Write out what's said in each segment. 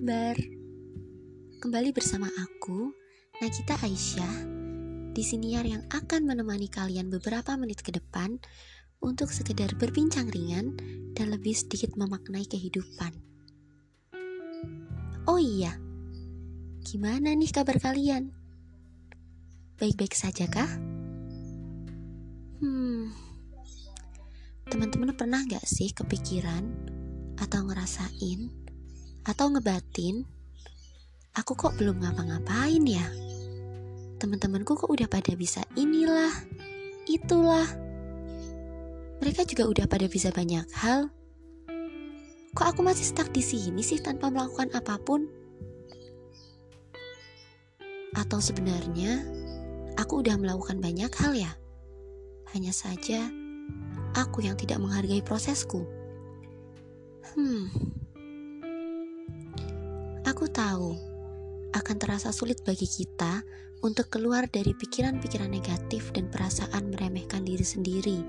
kabar? Kembali bersama aku, Nakita Aisyah, di siniar yang akan menemani kalian beberapa menit ke depan untuk sekedar berbincang ringan dan lebih sedikit memaknai kehidupan. Oh iya, gimana nih kabar kalian? Baik-baik saja kah? Hmm, teman-teman pernah gak sih kepikiran atau ngerasain atau ngebatin, aku kok belum ngapa-ngapain ya? Teman-temanku kok udah pada bisa inilah, itulah. Mereka juga udah pada bisa banyak hal. Kok aku masih stuck di sini sih tanpa melakukan apa pun? Atau sebenarnya aku udah melakukan banyak hal ya? Hanya saja aku yang tidak menghargai prosesku. Hmm, Aku tahu akan terasa sulit bagi kita untuk keluar dari pikiran-pikiran negatif dan perasaan meremehkan diri sendiri.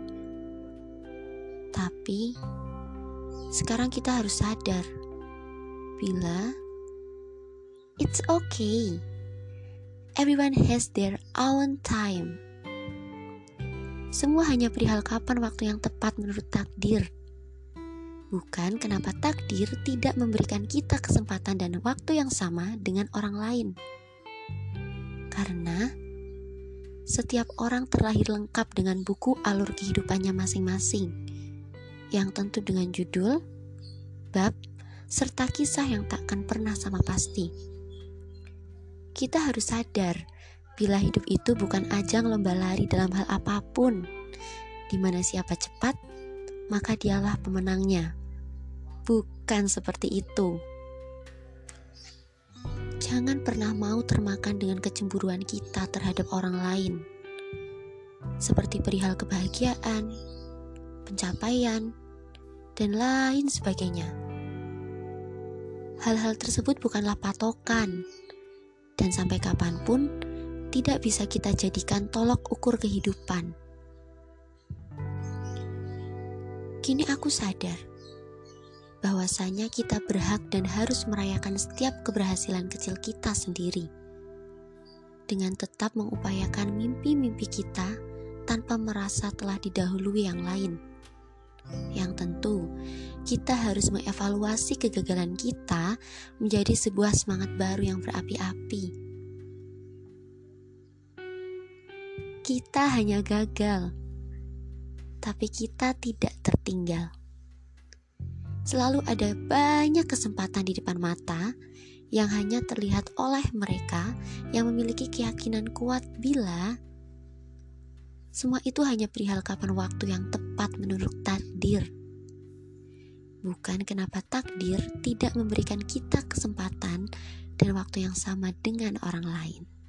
Tapi sekarang kita harus sadar bila it's okay. Everyone has their own time. Semua hanya perihal kapan waktu yang tepat menurut takdir. Bukan kenapa takdir tidak memberikan kita kesempatan dan waktu yang sama dengan orang lain. Karena setiap orang terlahir lengkap dengan buku alur kehidupannya masing-masing, yang tentu dengan judul, bab, serta kisah yang takkan pernah sama pasti. Kita harus sadar bila hidup itu bukan ajang lomba lari dalam hal apa pun, di mana siapa cepat, maka dialah pemenangnya. Bukan seperti itu. Jangan pernah mau termakan dengan kecemburuan kita terhadap orang lain, seperti perihal kebahagiaan, pencapaian, dan lain sebagainya. Hal-hal tersebut bukanlah patokan, dan sampai kapan pun tidak bisa kita jadikan tolok ukur kehidupan. Kini aku sadar bahwasanya kita berhak dan harus merayakan setiap keberhasilan kecil kita sendiri. Dengan tetap mengupayakan mimpi-mimpi kita tanpa merasa telah didahului yang lain. Yang tentu, kita harus mengevaluasi kegagalan kita menjadi sebuah semangat baru yang berapi-api. Kita hanya gagal, tapi kita tidak tertinggal selalu ada banyak kesempatan di depan mata yang hanya terlihat oleh mereka yang memiliki keyakinan kuat bila semua itu hanya perihal kapan waktu yang tepat menurut takdir. Bukan kenapa takdir tidak memberikan kita kesempatan dan waktu yang sama dengan orang lain.